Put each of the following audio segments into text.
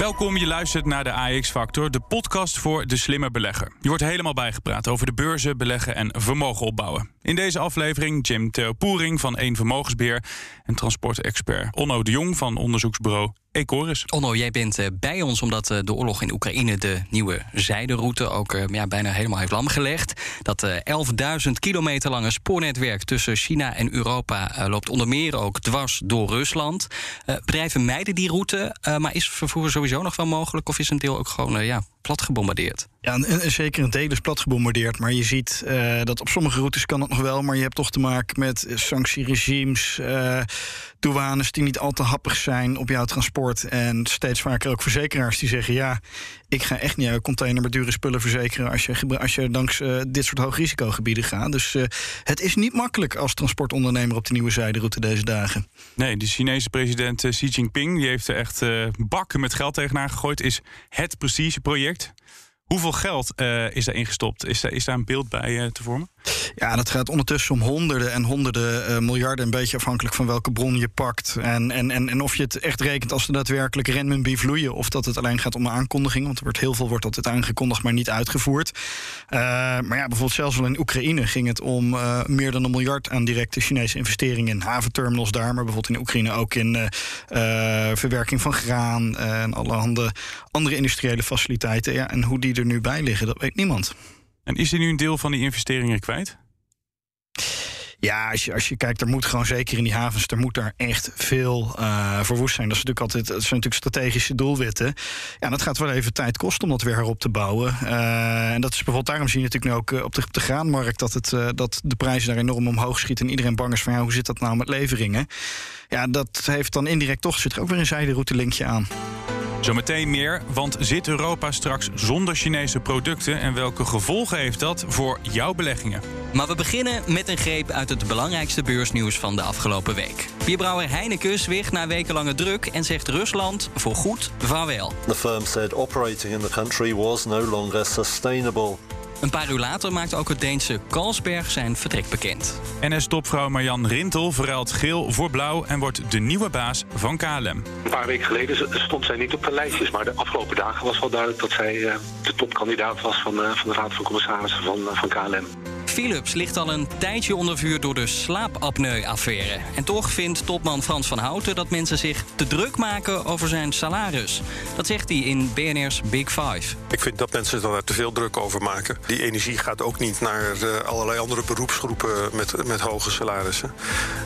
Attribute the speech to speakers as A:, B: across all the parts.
A: Welkom, je luistert naar de AX Factor, de podcast voor de slimme belegger. Je wordt helemaal bijgepraat over de beurzen, beleggen en vermogen opbouwen. In deze aflevering Jim Theo Poering van Eén Vermogensbeheer en transportexpert Onno de Jong van onderzoeksbureau Ecoris.
B: Onno, jij bent eh, bij ons omdat eh, de oorlog in Oekraïne de nieuwe zijderoute ook eh, ja, bijna helemaal heeft lamgelegd. Dat 11.000 kilometer lange spoornetwerk tussen China en Europa loopt onder meer ook dwars door Rusland. bedrijven mijden die route, maar is vervoer sowieso nog wel mogelijk of is een deel ook gewoon ja, plat gebombardeerd?
C: Ja, en, zeker een deel is plat gebombardeerd. Maar je ziet uh, dat op sommige routes kan het nog wel. Maar je hebt toch te maken met sanctieregimes, uh, douanes die niet al te happig zijn op jouw transport. En steeds vaker ook verzekeraars die zeggen: ja, ik ga echt niet uit container met dure spullen verzekeren als je, als je langs uh, dit soort hoogrisicogebieden gaat. Dus het is niet makkelijk als transportondernemer op de nieuwe zijderoute deze dagen.
A: Nee, de Chinese president Xi Jinping die heeft er echt bakken met geld tegenaan gegooid. Is het prestigeproject. Hoeveel geld uh, is daar ingestopt? Is daar, is daar een beeld bij uh, te vormen?
C: Ja, dat gaat ondertussen om honderden en honderden uh, miljarden. Een beetje afhankelijk van welke bron je pakt. En, en, en, en of je het echt rekent als er daadwerkelijk renminbi vloeien. Of dat het alleen gaat om een aankondiging. Want er wordt heel veel wordt altijd aangekondigd, maar niet uitgevoerd. maar ja, bijvoorbeeld zelfs wel in Oekraïne ging het om meer dan een miljard aan directe Chinese investeringen in haventerminals daar. Maar bijvoorbeeld in Oekraïne ook in verwerking van graan en allerhande andere industriële faciliteiten. Ja, en hoe die er nu bij liggen, dat weet niemand.
A: En is er nu een deel van die investeringen kwijt?
C: Ja, als je, als je kijkt, er moet gewoon zeker in die havens, er moet daar echt veel uh, verwoest zijn. Dat, is natuurlijk altijd, dat zijn natuurlijk strategische doelwitten. Ja, dat gaat wel even tijd kosten om dat weer herop te bouwen. Uh, en dat is bijvoorbeeld, daarom zie je natuurlijk nu ook uh, op, de, op de graanmarkt dat, het, dat de prijzen daar enorm omhoog schieten. En iedereen bang is van ja, hoe zit dat nou met leveringen? Ja, dat heeft dan indirect toch, zit er ook weer een zijderoute linkje aan.
A: Zometeen meer, want zit Europa straks zonder Chinese producten en welke gevolgen heeft dat voor jouw beleggingen?
B: Maar we beginnen met een greep uit het belangrijkste beursnieuws van de afgelopen week. Bierbrouwer Heineken zwicht na wekenlange druk en zegt Rusland voor goed vaarwel.
D: The firm said operating in the country was no longer sustainable.
B: Een paar uur later maakte ook het Deense Carlsberg zijn vertrek bekend.
A: NS-topvrouw Marjan Rintel verruilt geel voor blauw en wordt de nieuwe baas van KLM.
E: Een paar weken geleden stond zij niet op de lijstjes, maar de afgelopen dagen was wel duidelijk dat zij eh, de topkandidaat was van, eh, van de Raad van Commissarissen van, eh, van KLM.
B: Philips ligt al een tijdje onder vuur door de slaapapneu-affaire. En toch vindt topman Frans van Houten dat mensen zich te druk maken over zijn salaris. Dat zegt hij in BNR's Big Five.
F: Ik vind dat mensen er te veel druk over maken. Die energie gaat ook niet naar uh, allerlei andere beroepsgroepen met, met hoge salarissen.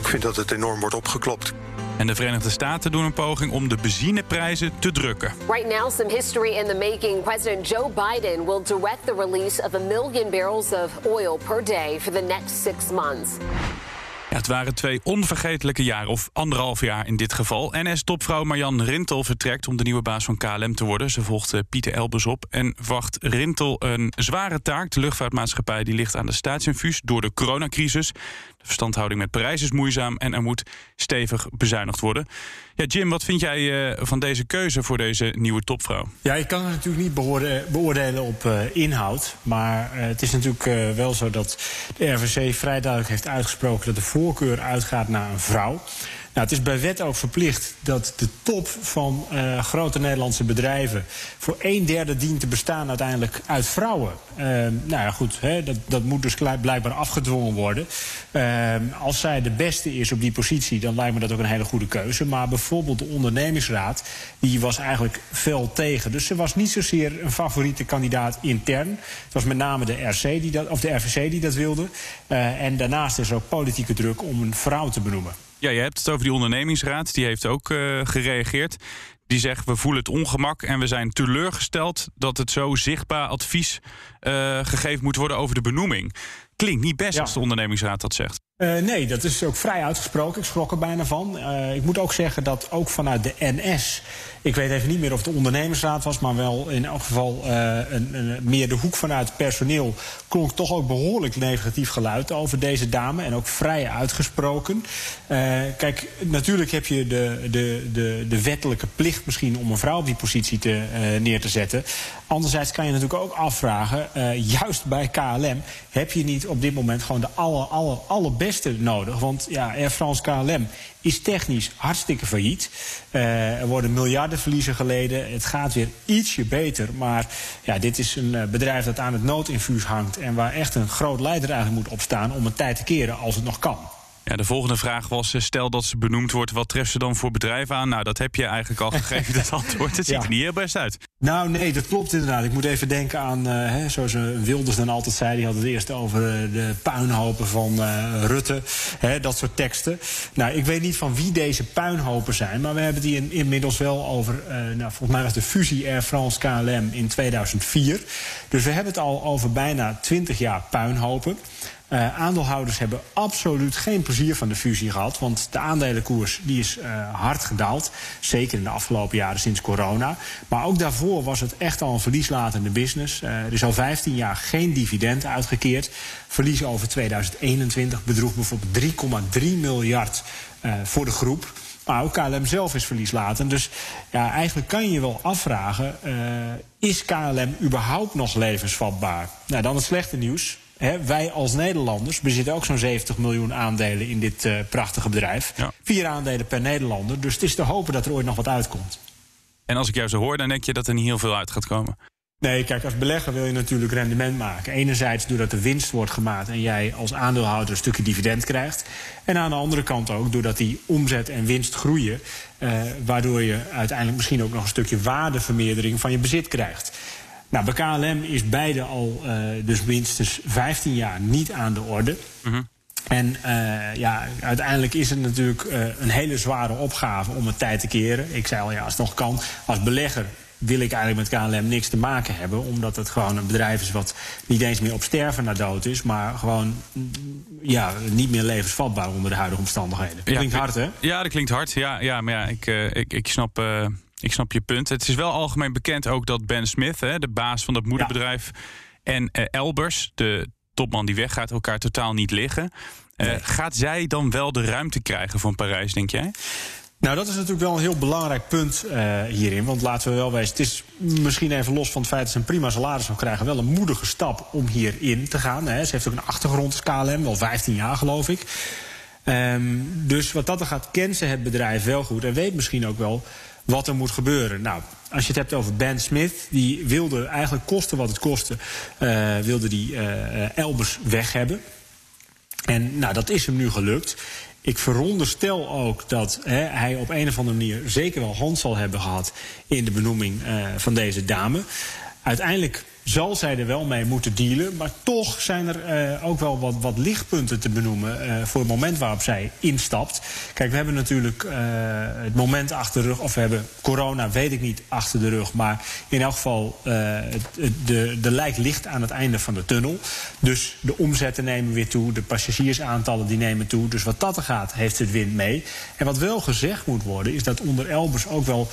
F: Ik vind dat het enorm wordt opgeklopt.
A: En de Verenigde Staten doen een poging om de benzineprijzen te drukken.
G: Right now, some history in the making. President Joe Biden will direct the release of a million barrels of oil per day for the next six months.
A: Het waren twee onvergetelijke jaren, of anderhalf jaar in dit geval. NS-topvrouw Marjan Rintel vertrekt om de nieuwe baas van KLM te worden. Ze volgt uh, Pieter Elbers op en wacht Rintel een zware taak. De luchtvaartmaatschappij die ligt aan de staatsinfuus door de coronacrisis. Verstandhouding met Parijs is moeizaam en er moet stevig bezuinigd worden. Ja, Jim, wat vind jij uh, van deze keuze voor deze nieuwe topvrouw?
H: Ja, je kan het natuurlijk niet beoordelen op uh, inhoud. Maar uh, het is natuurlijk wel zo dat de RVC vrij duidelijk heeft uitgesproken dat de voorkeur uitgaat naar een vrouw. Nou, het is bij wet ook verplicht dat de top van uh, grote Nederlandse bedrijven voor een derde dient te bestaan uiteindelijk uit vrouwen. Uh, nou ja, goed, hè, dat, dat moet dus blijkbaar afgedwongen worden. Uh, als zij de beste is op die positie, dan lijkt me dat ook een hele goede keuze. Maar bijvoorbeeld de ondernemingsraad, die was eigenlijk fel tegen. Dus ze was niet zozeer een favoriete kandidaat intern. Het was met name de, RC die dat, of de RVC die dat wilde. en daarnaast is er ook politieke druk om een vrouw te benoemen.
A: Ja, je hebt het over die ondernemingsraad. Die heeft ook uh, gereageerd. Die zegt, we voelen het ongemak en we zijn teleurgesteld... dat het zo zichtbaar advies uh, gegeven moet worden over de benoeming. klinkt niet best als de ondernemingsraad dat zegt.
H: Uh, nee, dat is ook vrij uitgesproken. Ik schrok er bijna van. Uh, ik moet ook zeggen dat ook vanuit de NS. Ik weet even niet meer of de ondernemersraad was, maar wel in elk geval uh, een, een, meer de hoek vanuit personeel. klonk toch ook behoorlijk negatief geluid over deze dame. En ook vrij uitgesproken. kijk, natuurlijk heb je de, de, de, de wettelijke plicht misschien om een vrouw op die positie te, neer te zetten. Anderzijds kan je natuurlijk ook afvragen, juist bij KLM heb je niet op dit moment gewoon de aller, aller, allerbeste beste nodig. Want ja, Air France KLM is technisch hartstikke failliet. Uh, er worden miljardenverliezen geleden. Het gaat weer ietsje beter. Maar ja, dit is een uh, bedrijf dat aan het noodinfuus hangt. En waar echt een groot leider eigenlijk moet opstaan om het tijd te keren als het nog kan.
A: Ja, de volgende vraag was, eh, stel dat ze benoemd wordt... wat treft ze dan voor bedrijven aan? Nou, dat heb je eigenlijk al gegeven, dat antwoord. Het ziet er niet heel best uit.
H: Nou, nee, dat klopt inderdaad. Ik moet even denken aan, uh, hè, zoals Wilders dan altijd zei... die had het eerst over uh, de puinhopen van uh, Rutte, hè, dat soort teksten. Nou, ik weet niet van wie deze puinhopen zijn... maar we hebben die in, inmiddels wel over... nou, volgens mij was de fusie Air France KLM in 2004. Dus we hebben het al over bijna 20 jaar puinhopen... Uh, aandeelhouders hebben absoluut geen plezier van de fusie gehad. Want de aandelenkoers die is uh, hard gedaald. Zeker in de afgelopen jaren sinds corona. Maar ook daarvoor was het echt al een verlieslatende business. Uh, er is al 15 jaar geen dividend uitgekeerd. Verlies over 2021 bedroeg bijvoorbeeld 3,3 miljard voor de groep. Maar ook KLM zelf is verlieslatend. Dus ja, eigenlijk kan je je wel afvragen... is KLM überhaupt nog levensvatbaar? Nou, dan het slechte nieuws wij als Nederlanders bezitten ook zo'n 70 miljoen aandelen in dit uh, prachtige bedrijf. Vier aandelen per Nederlander. Dus het is te hopen dat er ooit nog wat uitkomt.
A: En als ik jou zo hoor, dan denk je dat er niet heel veel uit gaat komen.
H: Nee, kijk, als belegger wil je natuurlijk rendement maken. Enerzijds doordat de winst wordt gemaakt en jij als aandeelhouder een stukje dividend krijgt. En aan de andere kant ook doordat die omzet en winst groeien. Uh, waardoor je uiteindelijk misschien ook nog een stukje waardevermeerdering van je bezit krijgt. Nou, bij KLM is beide al uh, dus minstens 15 jaar niet aan de orde. Mm -hmm. En uh, ja, uiteindelijk is het natuurlijk uh, een hele zware opgave om het tijd te keren. Ik zei al, ja, als het nog kan, als belegger wil ik eigenlijk met KLM niks te maken hebben. Omdat het gewoon een bedrijf is wat niet eens meer op sterven na dood is. Maar gewoon ja, niet meer levensvatbaar onder de huidige omstandigheden. Dat klinkt hard, hè?
A: Ja, dat klinkt hard. Ja, ja maar ja, ik, ik, ik snap ik snap je punt. Het is wel algemeen bekend ook dat Ben Smith, hè, de baas van dat moederbedrijf, ja. en uh, Elbers, de topman die weggaat, elkaar totaal niet liggen. Uh, nee. Gaat zij dan wel de ruimte krijgen van Parijs, denk jij?
H: Nou, dat is natuurlijk wel een heel belangrijk punt uh, hierin. Want laten we wel wezen, het is misschien even los van het feit dat ze een prima salaris nog krijgen... wel een moedige stap om hierin te gaan. Hè. Ze heeft ook een achtergrond als KLM, wel 15 jaar geloof ik. Um, dus wat dat er gaat, kent ze het bedrijf wel goed... en weet misschien ook wel wat er moet gebeuren. Nou, als je het hebt over Ben Smith, die wilde eigenlijk kosten wat het kostte, uh, wilde die uh, Elbers weg hebben. En nou, dat is hem nu gelukt. Ik veronderstel ook dat hè, hij op een of andere manier zeker wel hand zal hebben gehad in de benoeming van deze dame. Uiteindelijk zal zij er wel mee moeten dealen. Maar toch zijn er uh, ook wel wat, wat lichtpunten te benoemen uh, voor het moment waarop zij instapt. Kijk, we hebben natuurlijk uh, het moment achter de rug, of we hebben corona, weet ik niet, achter de rug. Maar in elk geval, de, de lijkt licht aan het einde van de tunnel. Dus de omzetten nemen weer toe, de passagiersaantallen die nemen toe. Dus wat dat er gaat, heeft het wind mee. En wat wel gezegd moet worden, is dat onder Elbers ook wel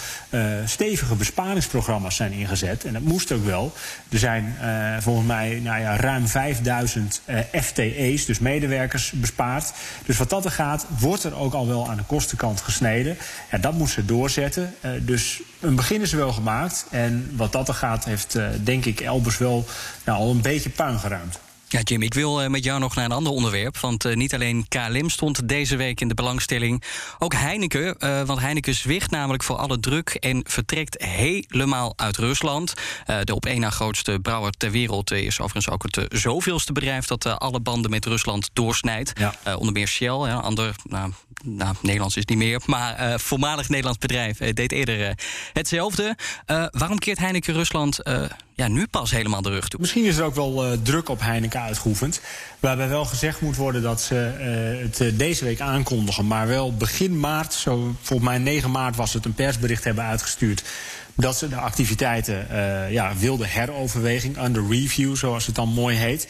H: stevige besparingsprogramma's zijn ingezet. En dat moest ook wel. Dus zijn uh, volgens mij nou ja, ruim 5000 uh, FTE's, dus medewerkers, bespaard. Dus wat dat er gaat, wordt er ook al wel aan de kostenkant gesneden. Ja, dat moet ze doorzetten. Uh, dus een begin is wel gemaakt. En wat dat er gaat, heeft denk ik Elbers wel nou, al een beetje puin geruimd.
B: Ja, Jim, ik wil uh, met jou nog naar een ander onderwerp. Want uh, niet alleen KLM stond deze week in de belangstelling. Ook Heineken. Uh, want Heineken zwicht namelijk voor alle druk en vertrekt helemaal uit Rusland. de op één na grootste brouwer ter wereld is overigens ook het zoveelste bedrijf dat alle banden met Rusland doorsnijdt. Ja. onder meer Shell, ja, ander, nou, nou, Nederlands is niet meer, maar voormalig Nederlands bedrijf deed eerder hetzelfde. waarom keert Heineken Rusland ja, nu pas helemaal de rug toe.
H: Misschien is er ook wel druk op Heineken uitgeoefend. Waarbij wel gezegd moet worden dat ze het deze week aankondigen. Maar wel begin maart, zo volgens mij 9 maart was het, een persbericht hebben uitgestuurd. Dat ze de activiteiten ja, wilden heroverweging, under review, zoals het dan mooi heet.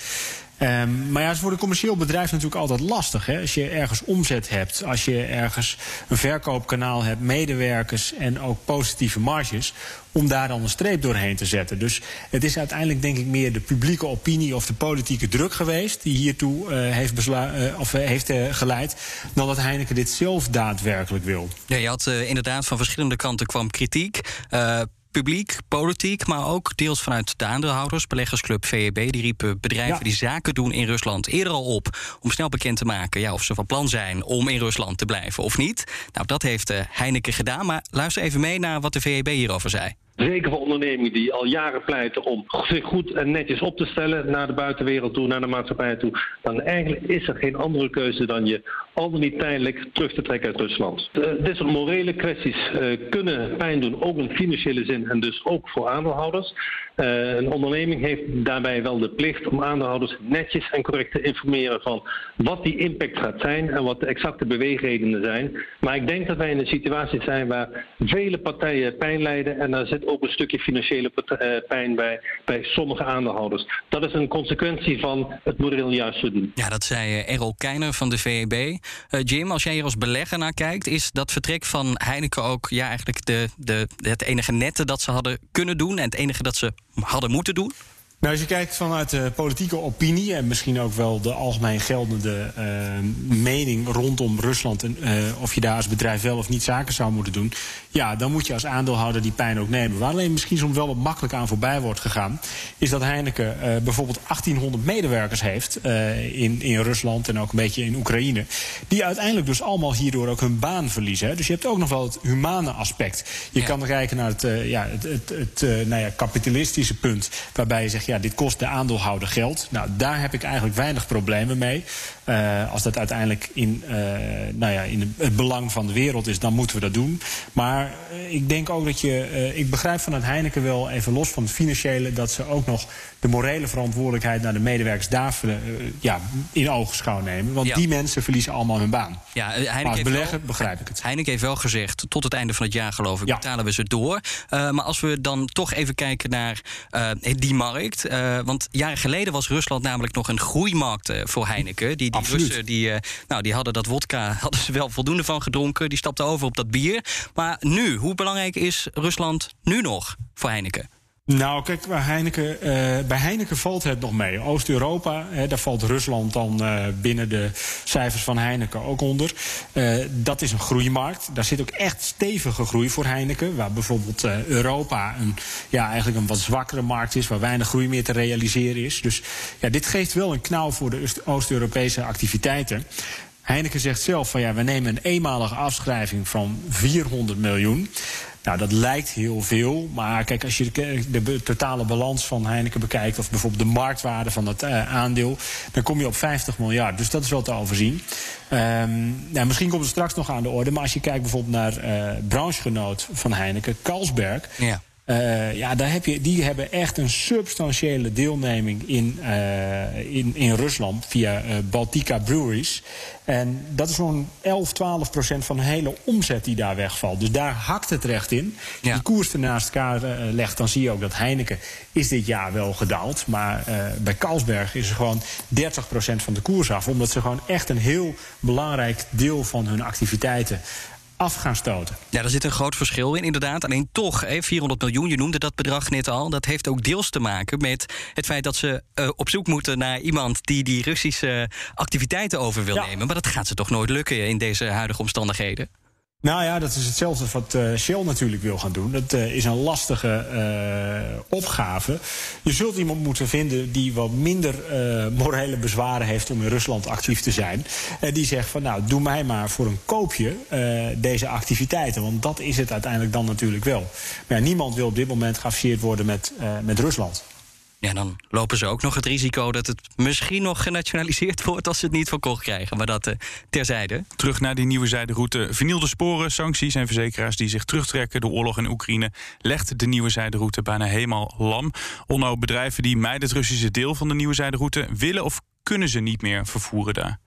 H: Um, maar ja, het is voor een commercieel bedrijf natuurlijk altijd lastig. Hè? Als je ergens omzet hebt, als je ergens een verkoopkanaal hebt, medewerkers en ook positieve marges om daar dan een streep doorheen te zetten. Dus het is uiteindelijk denk ik meer de publieke opinie of de politieke druk geweest die hiertoe uh, heeft, of, uh, heeft geleid, dan dat Heineken dit zelf daadwerkelijk wil.
B: Ja, je had inderdaad van verschillende kanten kwam kritiek publiek, politiek, maar ook deels vanuit de aandeelhouders. Beleggersclub VEB die riepen bedrijven die zaken doen in Rusland eerder al op om snel bekend te maken ja, of ze van plan zijn om in Rusland te blijven of niet. Nou, dat heeft Heineken gedaan. Maar luister even mee naar wat de VEB hierover zei.
E: Zeker voor ondernemingen die al jaren pleiten om zich goed en netjes op te stellen naar de buitenwereld toe, naar de maatschappij toe. Dan eigenlijk is er geen andere keuze dan je al niet tijdelijk terug te trekken uit Rusland. Dit soort morele kwesties uh, kunnen pijn doen, ook in financiële zin en dus ook voor aandeelhouders. Uh, een onderneming heeft daarbij wel de plicht om aandeelhouders netjes en correct te informeren van wat die impact gaat zijn en wat de exacte beweegredenen zijn. Maar ik denk dat wij in een situatie zijn waar vele partijen pijn lijden en daar zit ook een stukje financiële eh, pijn bij, bij sommige aandeelhouders. Dat is een consequentie van het moreel juist doen.
B: Ja, dat zei Errol Keiner van de VEB. Uh, Jim, als jij hier als belegger naar kijkt, is dat vertrek van Heineken ook ja, eigenlijk de, de, het enige nette dat ze hadden kunnen doen en het enige dat ze hadden moeten doen?
H: Nou, als je kijkt vanuit de politieke opinie en misschien ook wel de algemeen geldende uh, mening rondom Rusland en uh, of je daar als bedrijf wel of niet zaken zou moeten doen, ja, dan moet je als aandeelhouder die pijn ook nemen. Waar alleen misschien soms wel wat makkelijk aan voorbij wordt gegaan, is dat Heineken uh, bijvoorbeeld 1800 medewerkers heeft in, in Rusland en ook een beetje in Oekraïne, die uiteindelijk dus allemaal hierdoor ook hun baan verliezen. Hè. Dus je hebt ook nog wel het humane aspect. Je ja. kan kijken naar het, ja, het, het, het nou ja, kapitalistische punt, waarbij je zegt, ja, dit kost de aandeelhouder geld. Nou, daar heb ik eigenlijk weinig problemen mee. Uh, als dat uiteindelijk in, uh, nou ja, in het belang van de wereld is, dan moeten we dat doen. Maar uh, ik denk ook dat je. ik begrijp vanuit Heineken wel, even los van het financiële, dat ze ook nog de morele verantwoordelijkheid naar de medewerkers daar ja, in ogenschouw nemen. Want ja. die mensen verliezen allemaal hun baan.
B: Ja, Heineken
H: maar als belegger
B: wel,
H: begrijp ik het.
B: Heineken heeft wel gezegd, tot het einde van het jaar geloof ik, ja. betalen we ze door. maar als we dan toch even kijken naar die markt. want jaren geleden was Rusland namelijk nog een groeimarkt voor Heineken. Die, die Russen die, nou, die hadden dat wodka hadden ze wel voldoende van gedronken. Die stapten over op dat bier. Maar nu, hoe belangrijk is Rusland nu nog voor Heineken?
H: Nou, kijk, bij Heineken, uh, bij Heineken valt het nog mee. Oost-Europa, daar valt Rusland dan uh, binnen de cijfers van Heineken ook onder. Uh, dat is een groeimarkt. Daar zit ook echt stevige groei voor Heineken. Waar bijvoorbeeld Europa een, ja, eigenlijk een wat zwakkere markt is. Waar weinig groei meer te realiseren is. Dus ja, dit geeft wel een knauw voor de Oost-Europese activiteiten. Heineken zegt zelf van ja, we nemen een eenmalige afschrijving van 400 miljoen. Nou, dat lijkt heel veel. Maar kijk, als je de, de, totale balans van Heineken bekijkt... of bijvoorbeeld de marktwaarde van dat uh, aandeel... dan kom je op 50 miljard. Dus dat is wel te overzien. Um, nou, misschien komt het straks nog aan de orde. Maar als je kijkt bijvoorbeeld naar uh, branchegenoot van Heineken, Carlsberg... Ja. Uh, ja, daar heb je, die hebben echt een substantiële deelneming in, uh, in, in Rusland via uh, Baltica Breweries. En dat is zo'n 11, 12 procent van de hele omzet die daar wegvalt. Dus daar hakt het recht in. Ja. Die koers ernaast elkaar legt, dan zie je ook dat Heineken is dit jaar wel gedaald. Maar bij Carlsberg is er gewoon 30 procent van de koers af. Omdat ze gewoon echt een heel belangrijk deel van hun activiteiten af gaan stoten.
B: Ja, daar zit een groot verschil in, inderdaad. Alleen toch, 400 miljoen, je noemde dat bedrag net al... dat heeft ook deels te maken met het feit dat ze uh, op zoek moeten... naar iemand die die Russische activiteiten over wil ja. nemen. Maar dat gaat ze toch nooit lukken in deze huidige omstandigheden?
H: Nou ja, dat is hetzelfde wat uh, Shell natuurlijk wil gaan doen. Dat uh, is een lastige uh, opgave. Je zult iemand moeten vinden die wat minder morele bezwaren heeft om in Rusland actief te zijn. En die zegt van nou, doe mij maar voor een koopje deze activiteiten. Want dat is het uiteindelijk dan natuurlijk wel. Maar niemand wil op dit moment geassocieerd worden met, met Rusland.
B: Ja, dan lopen ze ook nog het risico dat het misschien nog genationaliseerd wordt als ze het niet verkocht krijgen. Maar dat uh, terzijde.
A: Terug naar die nieuwe zijderoute. Vernielde sporen, sancties en verzekeraars die zich terugtrekken. De oorlog in Oekraïne legt de nieuwe zijderoute bijna helemaal lam. Onno, bedrijven die mijden het Russische deel van de nieuwe zijderoute willen of kunnen ze niet meer vervoeren daar?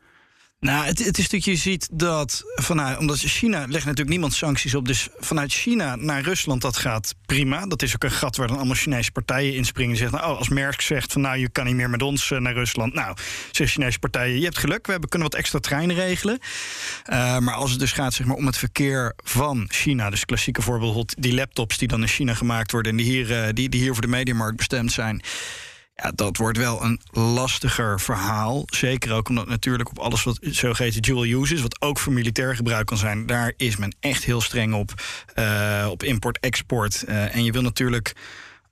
C: Nou, het, het is natuurlijk, je ziet dat vanuit, omdat China legt natuurlijk niemand sancties op. Dus vanuit China naar Rusland, dat gaat prima. Dat is ook een gat waar dan allemaal Chinese partijen inspringen. En zeggen, nou, oh, als Merck zegt van nou, je kan niet meer met ons eh, naar Rusland. Nou, zeggen Chinese partijen, je hebt geluk, we hebben, kunnen wat extra treinen regelen. Uh, maar als het dus gaat zeg maar, om het verkeer van China, dus klassieke voorbeeld, die laptops die dan in China gemaakt worden en die hier, uh, die, die hier voor de mediamarkt bestemd zijn. Ja, dat wordt wel een lastiger verhaal. Zeker ook omdat natuurlijk op alles wat zogeheten dual use is, wat ook voor militair gebruik kan zijn, daar is men echt heel streng op, uh, op import-export. Uh, en je wil natuurlijk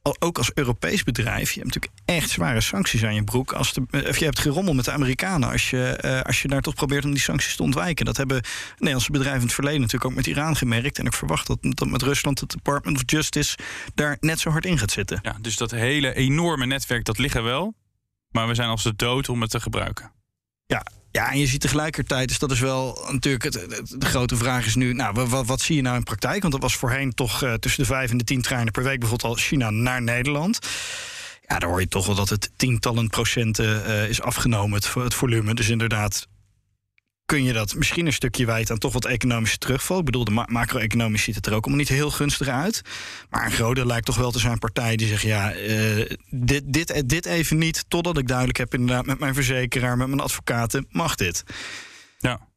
C: ook als Europees bedrijf, je hebt natuurlijk echt zware sancties aan je broek. Als de, of je hebt gerommel met de Amerikanen als je, uh, als je daar toch probeert om die sancties te ontwijken. Dat hebben Nederlandse bedrijven in het verleden natuurlijk ook met Iran gemerkt. En ik verwacht dat, dat met Rusland het Department of Justice daar net zo hard in gaat zitten.
A: Ja, dus dat hele enorme netwerk, dat liggen wel. Maar we zijn als de dood om het te gebruiken.
C: Ja, ja, en je ziet tegelijkertijd, dus dat is wel natuurlijk het, de grote vraag is nu, nou, wat, wat zie je nou in praktijk? Want dat was voorheen toch uh, tussen de vijf en de tien treinen per week bijvoorbeeld al China naar Nederland. Ja, dan hoor je toch wel dat het tientallen procenten uh, is afgenomen, het, het volume. Dus inderdaad, kun je dat misschien een stukje wijten aan toch wat economische terugval. Ik bedoel, de ma macro-economisch ziet het er ook allemaal niet heel gunstig uit. Maar grote lijkt toch wel te zijn partijen die zeggen: ja, uh, dit, dit, dit even niet. Totdat ik duidelijk heb, inderdaad, met mijn verzekeraar, met mijn advocaten, mag dit.
A: Ja.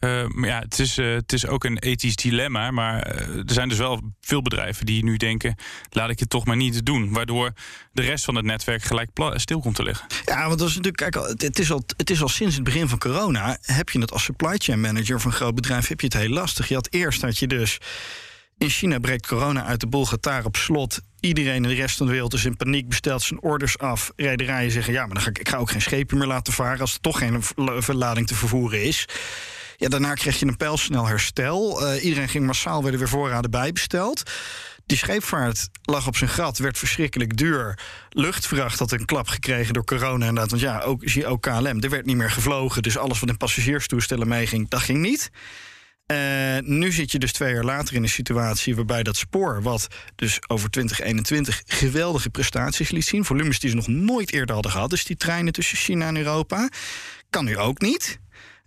A: Maar ja, het is, uh, het is ook een ethisch dilemma. Maar uh, er zijn dus wel veel bedrijven die nu denken: laat ik het toch maar niet doen. Waardoor de rest van het netwerk gelijk stil komt te liggen.
C: Ja, want dat is natuurlijk, kijk, het is, al, het is al sinds het begin van corona. Heb je het als supply chain manager van een groot bedrijf, heb je het heel lastig. Je had eerst dat je dus. In China breekt corona uit de boel, gaat daar op slot. Iedereen in de rest van de wereld is in paniek, bestelt zijn orders af. Rederijen zeggen: ja, maar dan ga ik, ik ga ook geen schepen meer laten varen als er toch geen verlading te vervoeren is. Ja, daarna kreeg je een pijlsnel herstel. Uh, iedereen ging massaal, werden weer voorraden bijbesteld. Die scheepvaart lag op zijn gat, werd verschrikkelijk duur. Luchtvracht had een klap gekregen door corona inderdaad. Want ja, ook, zie ook KLM, er werd niet meer gevlogen. Dus alles wat in passagierstoestellen meeging, dat ging niet. Uh, nu zit je dus twee jaar later in een situatie waarbij dat spoor, wat dus over 2021 geweldige prestaties liet zien, volumes die ze nog nooit eerder hadden gehad, dus die treinen tussen China en Europa, kan nu ook niet.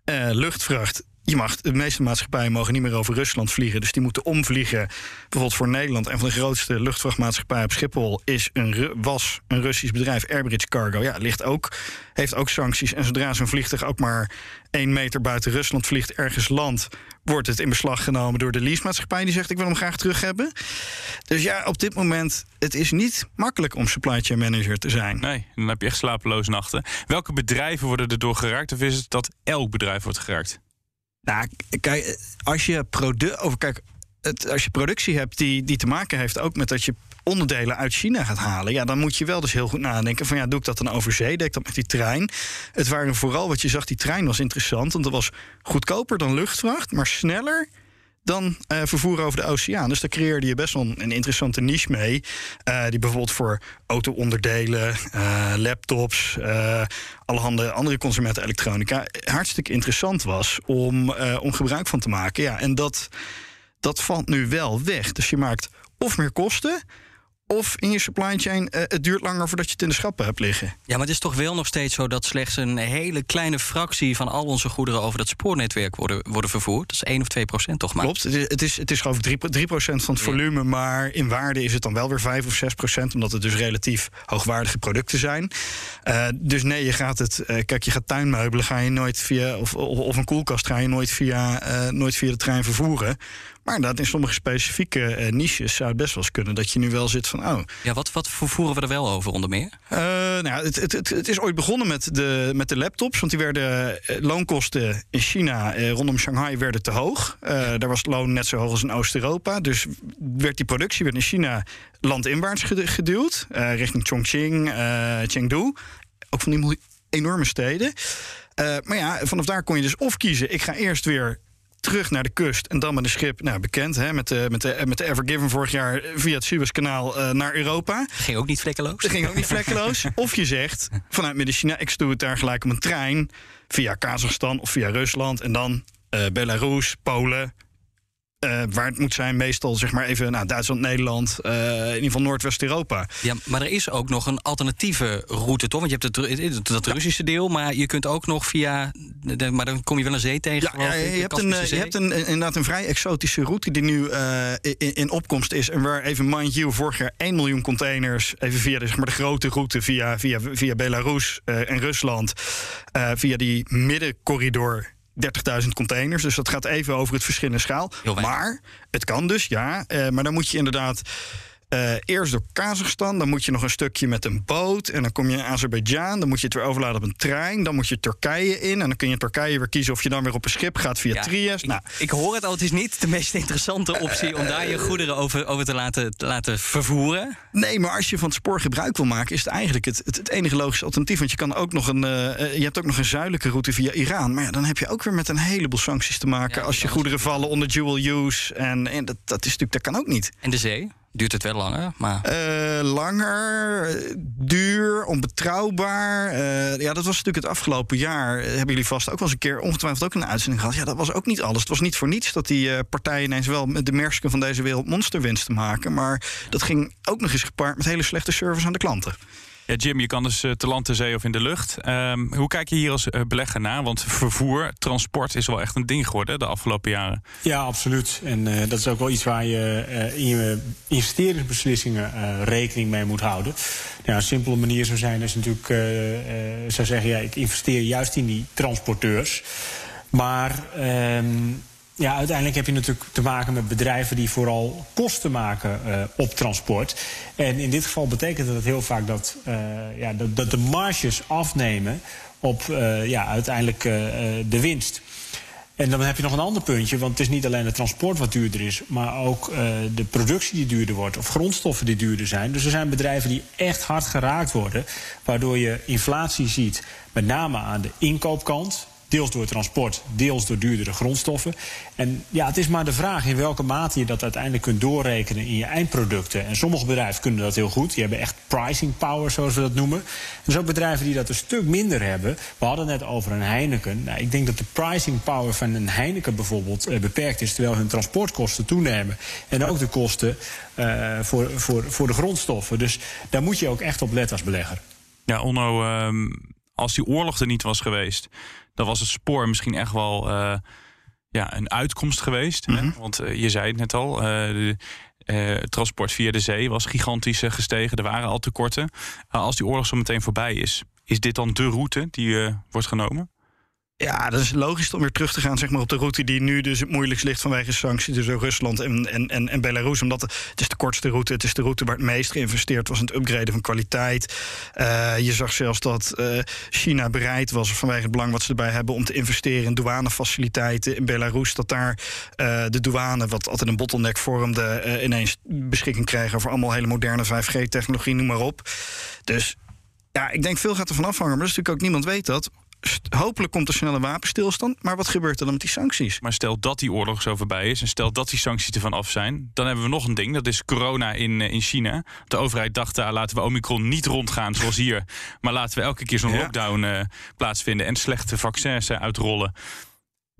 C: Uh, luchtvracht. Je mag, de meeste maatschappijen mogen niet meer over Rusland vliegen. Dus die moeten omvliegen. Bijvoorbeeld voor Nederland. En van de grootste luchtvrachtmaatschappijen op Schiphol is een, was een Russisch bedrijf, Airbridge Cargo. Ja, ligt ook, heeft ook sancties. En zodra zo'n vliegtuig ook maar één meter buiten Rusland vliegt, ergens land, wordt het in beslag genomen door de leasemaatschappij. Die zegt: Ik wil hem graag terug hebben. Dus ja, op dit moment, het is niet makkelijk om supply chain manager te zijn.
A: Nee, dan heb je echt slapeloze nachten. Welke bedrijven worden erdoor geraakt? Of is het dat elk bedrijf wordt geraakt?
C: Nou, kijk, als je, produ over, kijk, het, als je productie hebt die, die te maken heeft ook met dat je onderdelen uit China gaat halen, ja, dan moet je wel dus heel goed nadenken van ja, doe ik dat dan over zee, deed ik dat met die trein? Het waren vooral wat je zag, die trein was interessant, want dat was goedkoper dan luchtvracht, maar sneller dan uh, vervoer over de oceaan. Dus daar creëerde je best wel een interessante niche mee. Uh, die bijvoorbeeld voor auto-onderdelen, uh, laptops, allerhande andere consumentenelektronica hartstikke interessant was om, om gebruik van te maken. Ja, en dat, dat valt nu wel weg. Dus je maakt of meer kosten of in je supply chain, uh, het duurt langer voordat je het in de schappen hebt liggen.
B: Ja, maar het is toch wel nog steeds zo dat slechts een hele kleine fractie van al onze goederen over dat spoornetwerk worden, worden vervoerd. Dat is 1 of 2 procent toch maar.
C: Klopt, het is, het is, het is geloof ik 3, 3 procent van het volume, maar in waarde is het dan wel weer 5 of 6 procent, omdat het dus relatief hoogwaardige producten zijn. Uh, dus nee, je gaat het, uh, kijk, je gaat tuinmeubelen, ga je nooit via, of, of een koelkast ga je nooit via, nooit via de trein vervoeren. Maar inderdaad, in sommige specifieke uh, niches zou het best wel eens kunnen dat je nu wel zit van. Oh.
B: Ja, wat, wat vervoeren we er wel over onder meer?
C: Uh, nou, het, het, het, het, is ooit begonnen met de, met de laptops. Want die werden uh, loonkosten in China rondom Shanghai werden te hoog. daar was het loon net zo hoog als in Oost-Europa. Dus werd die productie werd in China landinwaarts geduwd. richting Chongqing, Chengdu. Ook van die enorme steden. maar ja, vanaf daar kon je dus of kiezen. Ik ga eerst weer terug naar de kust en dan met een schip, nou bekend, hè, met, de, met, de, met de Ever Given vorig jaar via het Suezkanaal uh, naar Europa.
B: Ging ook niet vlekkeloos.
C: Dat ging ook niet vlekkeloos. of je zegt, vanuit Midden-China, ik doe het daar gelijk om een trein via Kazachstan of via Rusland en dan uh, Belarus, Polen, uh, waar het moet zijn, meestal zeg maar even nou, Duitsland, Nederland, uh, in ieder geval Noordwest-Europa.
B: Ja, maar er is ook nog een alternatieve route, toch? Want je hebt het, het, Russische deel, maar je kunt ook nog via. De, maar dan kom je wel een zee tegen.
C: Ja, je, hebt een, je hebt een, inderdaad een vrij exotische route die nu uh, in, in, opkomst is. En waar even, mind you, vorig jaar 1 miljoen containers, even via de, zeg maar, de grote route via, via, via Belarus en Rusland, via die middencorridor 30.000 containers. Dus dat gaat even over het verschillende schaal. Maar het kan dus, ja. Uh, maar dan moet je inderdaad uh, eerst door Kazachstan, dan moet je nog een stukje met een boot. En dan kom je in Azerbeidzjan, dan moet je het weer overladen op een trein. Dan moet je Turkije in. En dan kun je Turkije weer kiezen of je dan weer op een schip gaat via Trieste.
B: Nou, ik, hoor het al, het is niet de meest interessante optie om daar je goederen over, over te, laten, te laten vervoeren.
C: Nee, maar als je van het spoor gebruik wil maken, is het eigenlijk het, het, enige logische alternatief. Want je, kan ook nog een, uh, je hebt ook nog een zuidelijke route via Iran. Maar ja, dan heb je ook weer met een heleboel sancties te maken. als je goederen vallen onder dual use. En, en dat, dat, is natuurlijk, dat kan ook niet.
B: En de zee? Duurt het wel langer? Maar...
C: Uh, langer, duur, onbetrouwbaar. Uh, ja, dat was natuurlijk het afgelopen jaar. Hebben jullie vast ook wel eens een keer ongetwijfeld ook een uitzending gehad. Ja, dat was ook niet alles. Het was niet voor niets dat die partijen ineens wel met de mersken van deze wereld monsterwinst te maken. Maar dat ging ook nog eens gepaard met hele slechte service aan de klanten.
A: Ja, Jim, je kan dus te land, te zee of in de lucht. Um, hoe kijk je hier als belegger naar? Want vervoer, transport is wel echt een ding geworden de afgelopen jaren.
H: Ja, absoluut. En uh, dat is ook wel iets waar je in je investeringsbeslissingen uh, rekening mee moet houden. Ja, een simpele manier zou zijn is natuurlijk, zou zeggen, ja, ik investeer juist in die transporteurs. Maar um, ja, uiteindelijk heb je natuurlijk te maken met bedrijven die vooral kosten maken uh, op transport. En in dit geval betekent dat heel vaak dat, uh, ja, dat, dat, de marges afnemen op uh, ja, uiteindelijk de winst. En dan heb je nog een ander puntje, want het is niet alleen het transport wat duurder is, maar ook de productie die duurder wordt of grondstoffen die duurder zijn. Dus er zijn bedrijven die echt hard geraakt worden, waardoor je inflatie ziet, met name aan de inkoopkant. Deels door transport, deels door duurdere grondstoffen. En ja, het is maar de vraag in welke mate je dat uiteindelijk kunt doorrekenen in je eindproducten. En sommige bedrijven kunnen dat heel goed. Die hebben echt pricing power, zoals we dat noemen. En ook bedrijven die dat een stuk minder hebben. We hadden het net over een Heineken. Nou, ik denk dat de pricing power van een Heineken bijvoorbeeld eh, beperkt is, terwijl hun transportkosten toenemen. En ook de kosten uh, voor, voor, voor de grondstoffen. Dus daar moet je ook echt op letten als belegger.
A: Ja, Onno, uh, als die oorlog er niet was geweest dan was het spoor misschien echt wel uh, ja, een uitkomst geweest. hè? Mhm. Want uh, je zei het net al, uh, de, transport via de zee was gigantisch gestegen. Er waren al tekorten. als die oorlog zo meteen voorbij is, is dit dan de route die wordt genomen?
C: Ja, dat is logisch om weer terug te gaan zeg maar, op de route die nu dus het moeilijkst ligt vanwege sancties tussen Rusland en, en, en, en Belarus. Omdat het, is de kortste route, het is de route waar het meest geïnvesteerd was in het upgraden van kwaliteit. Uh, je zag zelfs dat uh, China bereid was vanwege het belang wat ze erbij hebben om te investeren in douanefaciliteiten in Belarus. Dat daar uh, de douane, wat altijd een bottleneck vormde, ineens beschikking krijgen over allemaal hele moderne 5G-technologie, noem maar op. Dus ja, ik denk veel gaat ervan afhangen. Maar dat is natuurlijk ook niemand weet dat hopelijk komt er snelle wapenstilstand. Maar wat gebeurt er dan met die sancties?
A: Maar stel dat die oorlog zo voorbij is en stel dat die sancties ervan af zijn, dan hebben we nog een ding. Dat is corona in, eh, in China. De overheid dacht, daar laten we Omicron niet rondgaan zoals hier. Maar laten we elke keer zo'n lockdown uh, plaatsvinden en slechte vaccins uitrollen.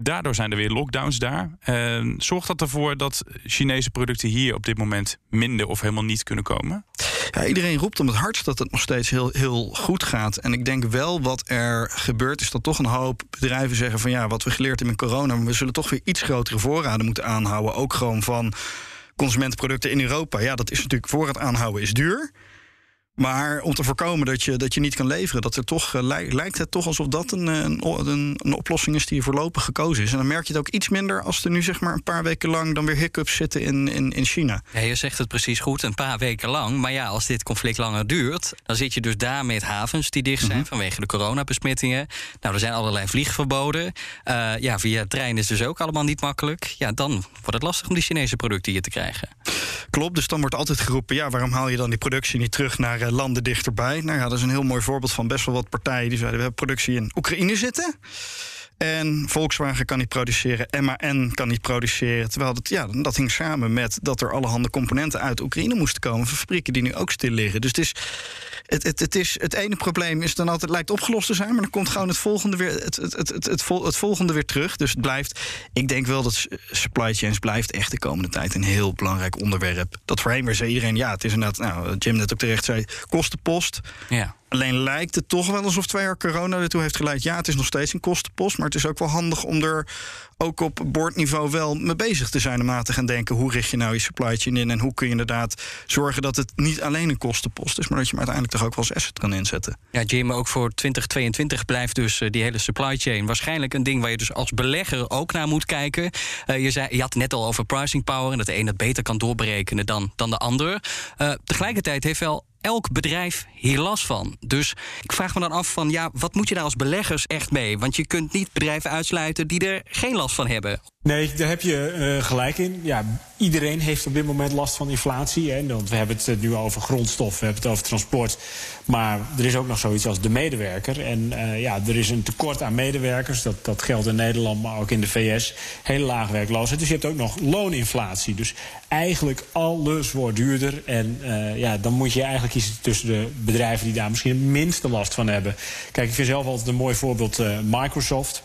A: Daardoor zijn er weer lockdowns daar. Uh, zorgt dat ervoor dat Chinese producten hier op dit moment minder of helemaal niet kunnen komen?
C: Ja, iedereen roept om het hardst dat het nog steeds heel, heel goed gaat. En ik denk wel wat er gebeurt, is dat toch een hoop bedrijven zeggen van ja, wat we geleerd hebben in corona, we zullen toch weer iets grotere voorraden moeten aanhouden. Ook gewoon van consumentenproducten in Europa. Ja, dat is natuurlijk voorraad aanhouden is duur. Maar om te voorkomen dat je, dat je niet kan leveren, dat er toch, uh, lijkt het toch alsof dat een, een, een, een, oplossing is die voorlopig gekozen is. En dan merk je het ook iets minder als er nu zeg maar een paar weken lang dan weer hiccups zitten in, in, in China.
B: Ja, je zegt het precies goed, een paar weken lang. Maar ja, als dit conflict langer duurt, dan zit je dus daar met havens die dicht zijn mhm. vanwege de coronabesmettingen. Nou, er zijn allerlei vliegverboden. Uh, ja, via trein is dus ook allemaal niet makkelijk. Ja, dan wordt het lastig om die Chinese producten hier te krijgen.
C: Klopt, dus dan wordt altijd geroepen, ja, waarom haal je dan die productie niet terug naar eh, landen dichterbij. Nou ja, dat is een heel mooi voorbeeld van best wel wat partijen die zeiden: we hebben productie in Oekraïne zitten. En Volkswagen kan niet produceren, MAN kan niet produceren. Terwijl dat, ja, dat hing samen met dat er allerhande componenten uit Oekraïne moesten komen. Van fabrieken die nu ook stil liggen. Dus het is, het, het, het, is, het ene probleem is dan altijd lijkt opgelost te zijn, maar dan komt gewoon het volgende weer, het, het, het, het, het, vol- het volgende weer terug. Dus het blijft. Ik denk wel dat supply chains blijft echt de komende tijd een heel belangrijk onderwerp. Dat weer zei iedereen, ja, het is inderdaad, nou, Jim net ook terecht zei, kostenpost.
B: Ja.
C: Alleen lijkt het toch wel alsof twee jaar corona ertoe heeft geleid. Ja, het is nog steeds een kostenpost, maar het is ook wel handig om er ook op boordniveau wel mee bezig te zijn. Om na te gaan denken, hoe richt je nou je supply chain in en hoe kun je inderdaad zorgen dat het niet alleen een kostenpost is, maar dat je hem uiteindelijk toch ook wel als asset kan inzetten.
B: Ja, Jim, ook voor 2022 blijft dus eh, die hele supply chain waarschijnlijk een ding waar je dus als belegger ook naar moet kijken. Eh, je, zei, je had net al over pricing power en dat de een dat beter kan doorberekenen dan, dan de ander. Eh, tegelijkertijd heeft wel elk bedrijf hier last van. Dus ik vraag me dan af van ja, wat moet je daar als beleggers echt mee? Want je kunt niet bedrijven uitsluiten die er geen last van hebben.
H: Nee, daar heb je eh, gelijk in. Ja, iedereen heeft op dit moment last van inflatie. Hè, want we hebben het eh, nu over grondstof, we hebben het over transport. Maar er is ook nog zoiets als de medewerker. En eh, ja, er is een tekort aan medewerkers. Dat, dat geldt in Nederland, maar ook in de VS. Hele laag werkloosheid. Dus je hebt ook nog looninflatie. Dus eigenlijk alles wordt duurder. En ja, dan moet je eigenlijk kiezen tussen de bedrijven die daar misschien het minste last van hebben. Kijk, ik vind zelf altijd een mooi voorbeeld Microsoft.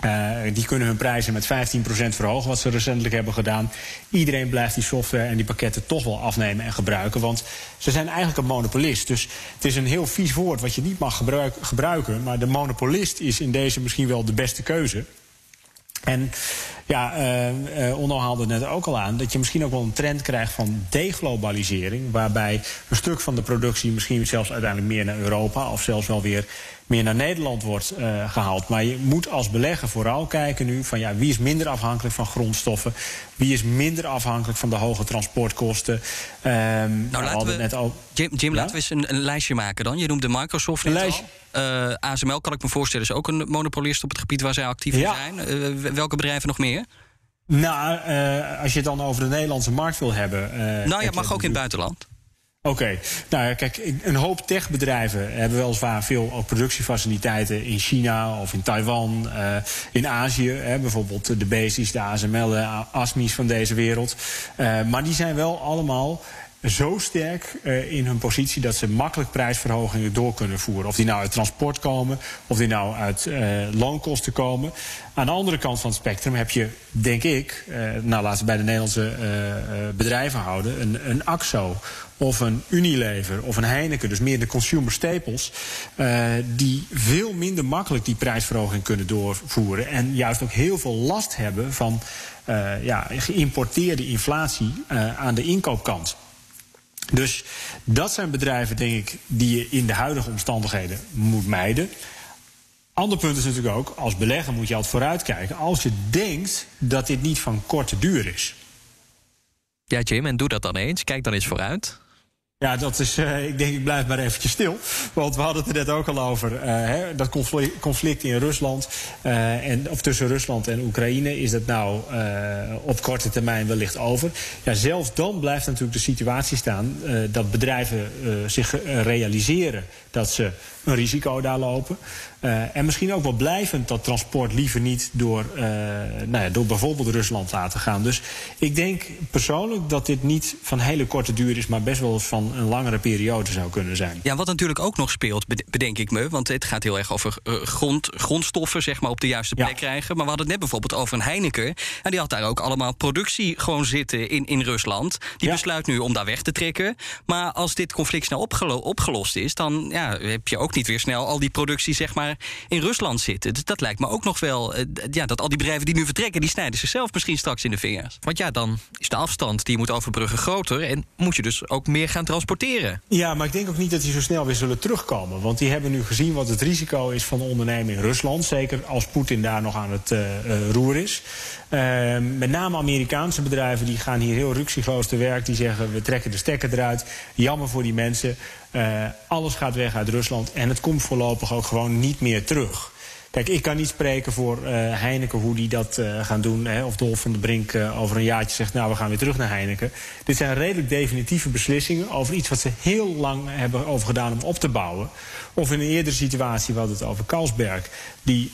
H: Eh, die kunnen hun prijzen met 15% verhogen, wat ze recentelijk hebben gedaan. Iedereen blijft die software en die pakketten toch wel afnemen en gebruiken. Want ze zijn eigenlijk een monopolist. Dus het is een heel vies woord wat je niet mag gebruik- gebruiken. Maar de monopolist is in deze misschien wel de beste keuze. En ja, eh eh, Onno haalde net ook al aan... dat je misschien ook wel een trend krijgt van deglobalisering... waarbij een stuk van de productie misschien zelfs uiteindelijk meer naar Europa... of zelfs wel weer meer naar Nederland wordt eh, gehaald. Maar je moet als belegger vooral kijken nu van... ja, wie is minder afhankelijk van grondstoffen? Wie is minder afhankelijk van de hoge transportkosten? We
B: Nou, laten we,
H: net al...
B: Jim, Jim
H: Ja?
B: laten we eens een, een lijstje maken dan. Je noemde Microsoft net
H: Een lijstje.
B: al. Eh, ASML kan ik me voorstellen is ook een monopolist op het gebied waar zij actief
H: Ja.
B: zijn. Eh, welke bedrijven nog meer?
H: Nou, als je het dan over de Nederlandse markt wil hebben...
B: nou
H: je
B: mag ook in het buitenland.
H: Oké, nou ja, kijk, een hoop techbedrijven hebben weliswaar veel ook productiefaciliteiten in China of in Taiwan, eh, in Azië, hè, bijvoorbeeld de Basies, de ASML, de ASMI's van deze wereld. Eh, maar die zijn wel allemaal zo sterk eh, in hun positie dat ze makkelijk prijsverhogingen door kunnen voeren. Of die nou uit transport komen, of die nou uit eh, loonkosten komen. Aan de andere kant van het spectrum heb je, denk ik, eh, nou laten we bij de Nederlandse bedrijven houden, een, een AXO of een Unilever of een Heineken, dus meer de consumer staples, die veel minder makkelijk die prijsverhoging kunnen doorvoeren en juist ook heel veel last hebben van eh, ja, geïmporteerde inflatie aan de inkoopkant. Dus dat zijn bedrijven, denk ik, die je in de huidige omstandigheden moet mijden. Ander punt is natuurlijk ook, als belegger moet je altijd vooruitkijken. Als je denkt dat dit niet van korte duur is.
I: Ja, Jim, en doe dat dan eens. Kijk dan eens vooruit.
H: Ja, dat is, eh, ik denk, ik blijf maar eventjes stil. Want we hadden het er net ook al over. eh, hè, dat conflict, conflict in Rusland, eh, en, of tussen Rusland en Oekraïne, is dat nou op korte termijn wellicht over? Ja, zelfs dan blijft natuurlijk de situatie staan dat bedrijven zich realiseren dat ze een risico daar lopen. Eh, en misschien ook wel blijvend dat transport liever niet door, eh, nou ja, door bijvoorbeeld Rusland laten gaan. Dus ik denk persoonlijk dat dit niet van hele korte duur is, maar best wel van een langere periode zou kunnen zijn.
B: Ja, wat natuurlijk ook nog speelt, bed- bedenk ik me... want het gaat heel erg over eh, grond, grondstoffen zeg maar, op de juiste plek krijgen. Maar we hadden het net bijvoorbeeld over een Heineken. En die had daar ook allemaal productie gewoon zitten in, in Rusland. Die besluit nu om daar weg te trekken. Maar als dit conflict snel opgelo- opgelost is... dan ja, heb je ook niet weer snel al die productie zeg maar, in Rusland zitten. Dat lijkt me ook nog wel... eh, ja, dat al die bedrijven die nu vertrekken... die snijden zichzelf misschien straks in de vingers.
I: Want ja, dan is de afstand die je moet overbruggen groter... en moet je dus ook meer gaan transporteren.
H: Ja, maar ik denk ook niet dat die zo snel weer zullen terugkomen. Want die hebben nu gezien wat het risico is van ondernemen in Rusland. Zeker als Poetin daar nog aan het eh, eh, roer is. Eh, met name Amerikaanse bedrijven die gaan hier heel ruksigloos te werk. Die zeggen we trekken de stekker eruit. Jammer voor die mensen. Eh, alles gaat weg uit Rusland. En het komt voorlopig ook gewoon niet meer terug. Kijk, ik kan niet spreken voor eh, Heineken hoe die dat eh, gaan doen. Hè, of Dolf van de Brink eh, over een jaartje zegt... nou, we gaan weer terug naar Heineken. Dit zijn redelijk definitieve beslissingen... over iets wat ze heel lang hebben over gedaan om op te bouwen. Of in een eerdere situatie, we hadden het over Carlsberg... die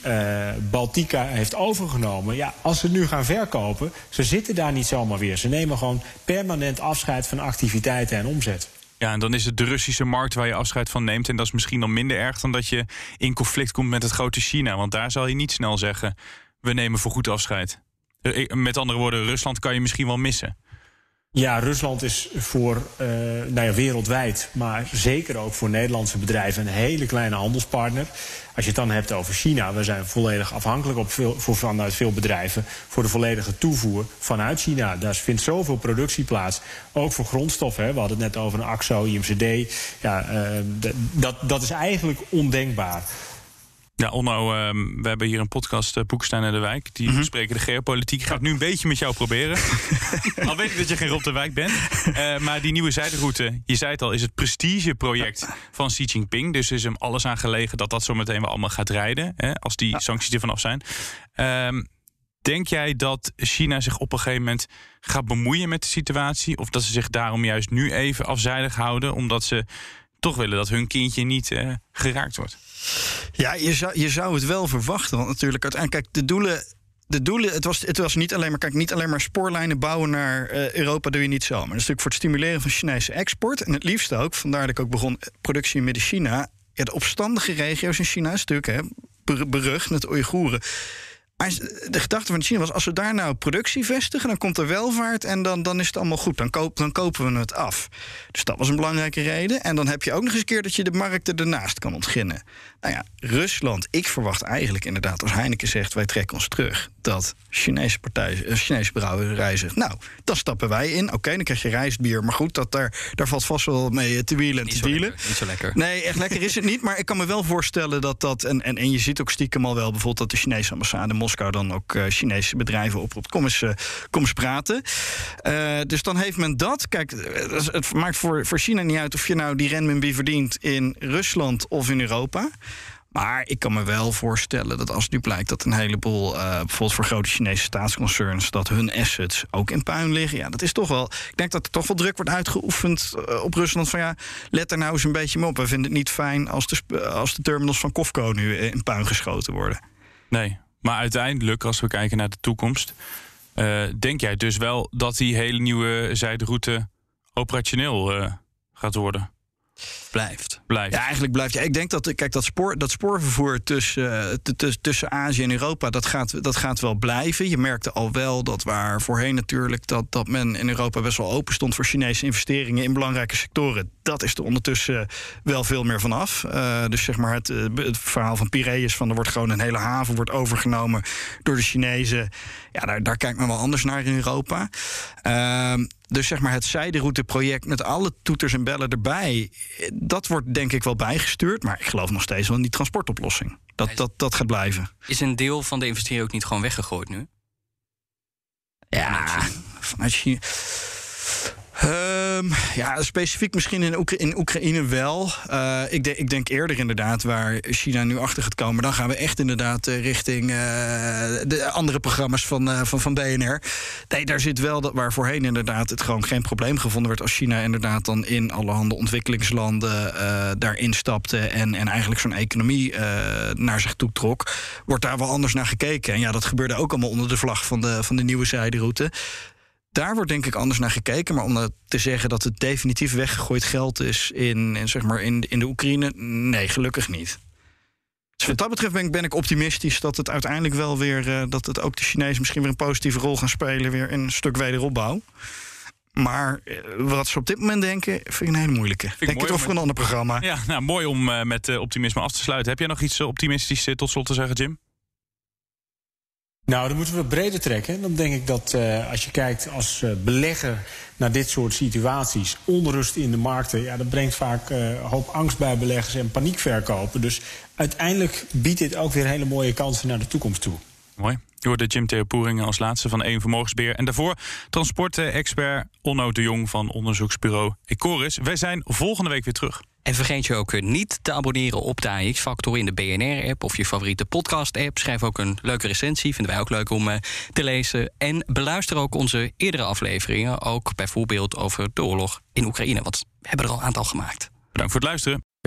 H: Baltica heeft overgenomen. Ja, als ze nu gaan verkopen, ze zitten daar niet zomaar weer. Ze nemen gewoon permanent afscheid van activiteiten en omzet.
A: Ja, en dan is het de Russische markt waar je afscheid van neemt. En dat is misschien dan minder erg dan dat je in conflict komt met het grote China. Want daar zal je niet snel zeggen: we nemen voorgoed afscheid. Eh, Met andere woorden, Rusland kan je misschien wel missen.
H: Ja, Rusland is voor uh, nou ja, wereldwijd, maar zeker ook voor Nederlandse bedrijven een hele kleine handelspartner. Als je het dan hebt over China, we zijn volledig afhankelijk op veel, voor, vanuit veel bedrijven voor de volledige toevoer vanuit China. Daar vindt zoveel productie plaats, ook voor grondstoffen. Hè. We hadden het net over een AXO, IMCD. Ja, uh, dat, dat is eigenlijk ondenkbaar.
A: Ja, Onno, uh, we hebben hier een podcast, uh, Boekstein en de Wijk. Die
C: Mhm.
A: mm bespreken de geopolitiek. Ik ga het nu een beetje met jou proberen. al weet ik dat je geen Rob de Wijk bent. Uh, maar die nieuwe zijderoute, je zei het al, is het prestigeproject van Xi Jinping. Dus is hem alles aan gelegen dat dat zo meteen wel allemaal gaat rijden. Hè, als die ja. sancties er vanaf zijn. Uh, denk jij dat China zich op een gegeven moment gaat bemoeien met de situatie? Of dat ze zich daarom juist nu even afzijdig houden? Omdat ze toch willen dat hun kindje niet uh, geraakt wordt?
C: Ja, je zou, je zou het wel verwachten. Want natuurlijk, uiteindelijk, kijk, de doelen. De doelen, het was, het was niet alleen maar, kijk, niet alleen maar spoorlijnen bouwen naar uh, Europa doe je niet zo. Maar dat is natuurlijk voor het stimuleren van Chinese export. En het liefst ook, vandaar dat ik ook begon, productie in Midden-China. Ja, de opstandige regio's in China is natuurlijk hè, berucht met Oeigoeren. Maar de gedachte van China was: als we daar nou productie vestigen, dan komt er welvaart en dan, dan is het allemaal goed. Dan, koop, dan kopen we het af. Dus dat was een belangrijke reden. En dan heb je ook nog eens een keer dat je de markten ernaast kan ontginnen. Nou ja, Rusland, ik verwacht eigenlijk inderdaad, als Heineken zegt: wij trekken ons terug, dat Chinese, partij, Chinese brouwerij zegt: nou, dan stappen wij in. Oké, okay, dan krijg je rijstbier. Maar goed, dat daar, daar valt vast wel mee te wielen en te dealen.
B: Lekker, niet zo lekker.
C: Nee, echt lekker is het niet. Maar ik kan me wel voorstellen dat dat. En, en, en je ziet ook stiekem al wel bijvoorbeeld dat de Chinese ambassade Moskou dan ook uh, Chinese bedrijven oproept. Kom eens, uh, kom eens praten. Uh, dus dan heeft men dat. Kijk, het maakt voor, voor China niet uit of je nou die renminbi verdient in Rusland of in Europa. Maar ik kan me wel voorstellen dat als nu blijkt dat een heleboel, bijvoorbeeld voor grote Chinese staatsconcerns, dat hun assets ook in puin liggen. Ja, dat is toch wel. Ik denk dat er toch wel druk wordt uitgeoefend op Rusland. Van ja, let er nou eens een beetje op. We vinden het niet fijn als de, als de terminals van Kofco nu in puin geschoten worden.
A: Nee, maar uiteindelijk, als we kijken naar de toekomst, uh, denk jij dus wel dat die hele nieuwe zijderoute operationeel uh, gaat worden?
B: Blijft.
A: Blijft.
C: Ja, eigenlijk blijft. Ja, ik denk dat, kijk, dat, spoor, dat spoorvervoer tussen, uh, tussen Azië en Europa, dat gaat, dat gaat wel blijven. Je merkte al wel dat waar voorheen natuurlijk dat, dat men in Europa best wel open stond voor Chinese investeringen in belangrijke sectoren. Dat is er ondertussen wel veel meer vanaf. Uh, dus zeg maar het, het verhaal van Piraeus van er wordt gewoon een hele haven wordt overgenomen door de Chinezen. Ja, daar, daar kijkt men wel anders naar in Europa. Uh, dus zeg maar het zijderouteproject met alle toeters en bellen erbij, dat wordt denk ik wel bijgestuurd. Maar ik geloof nog steeds wel in die transportoplossing. Dat, dat, dat gaat blijven.
B: Is een deel van de investering ook niet gewoon weggegooid nu?
C: Ja, vanuit China. Um, ja, specifiek misschien in, in Oekraïne wel. Uh, ik, ik, denk eerder inderdaad waar China nu achter gaat komen. Dan gaan we echt inderdaad uh, richting uh, de andere programma's van, van, van BNR. Nee, daar zit wel dat waar voorheen inderdaad het gewoon geen probleem gevonden werd. Als China inderdaad dan in allerhande ontwikkelingslanden daarin stapte. En, en eigenlijk zo'n economie naar zich toe trok. Wordt daar wel anders naar gekeken. En ja, dat gebeurde ook allemaal onder de vlag van de, van de nieuwe zijderoute. Daar wordt denk ik anders naar gekeken. Maar om nou te zeggen dat het definitief weggegooid geld is in, in, zeg maar in, in de Oekraïne, nee, gelukkig niet. Dus wat dat betreft ben ik, ben ik optimistisch dat het uiteindelijk wel weer. Uh, dat het ook de Chinezen misschien weer een positieve rol gaan spelen. weer in een stuk wederopbouw. Maar uh, wat ze op dit moment denken, vind ik een hele moeilijke. Vind Denk het over een ander programma.
A: Ja, nou, mooi om uh, met optimisme af te sluiten. Heb jij nog iets optimistisch tot slot te zeggen, Jim?
H: Nou, dan moeten we breder trekken. Dan denk ik dat uh, als je kijkt als uh, belegger naar dit soort situaties, onrust in de markten, ja, dat brengt vaak een hoop angst bij beleggers en paniekverkopen. Dus uiteindelijk biedt dit ook weer hele mooie kansen naar de toekomst toe.
A: Mooi. Je hoorde Jim Theo Poeringen als laatste van één Vermogensbeheer. En daarvoor transportexpert Onno de Jong van onderzoeksbureau Ecoris. Wij zijn volgende week weer terug.
B: En vergeet je ook niet te abonneren op de AX-factor in de BNR-app of je favoriete podcast-app. Schrijf ook een leuke recensie, vinden wij ook leuk om uh, te lezen. En beluister ook onze eerdere afleveringen, ook bijvoorbeeld over de oorlog in Oekraïne. Want we hebben er al een aantal gemaakt.
A: Bedankt voor het luisteren.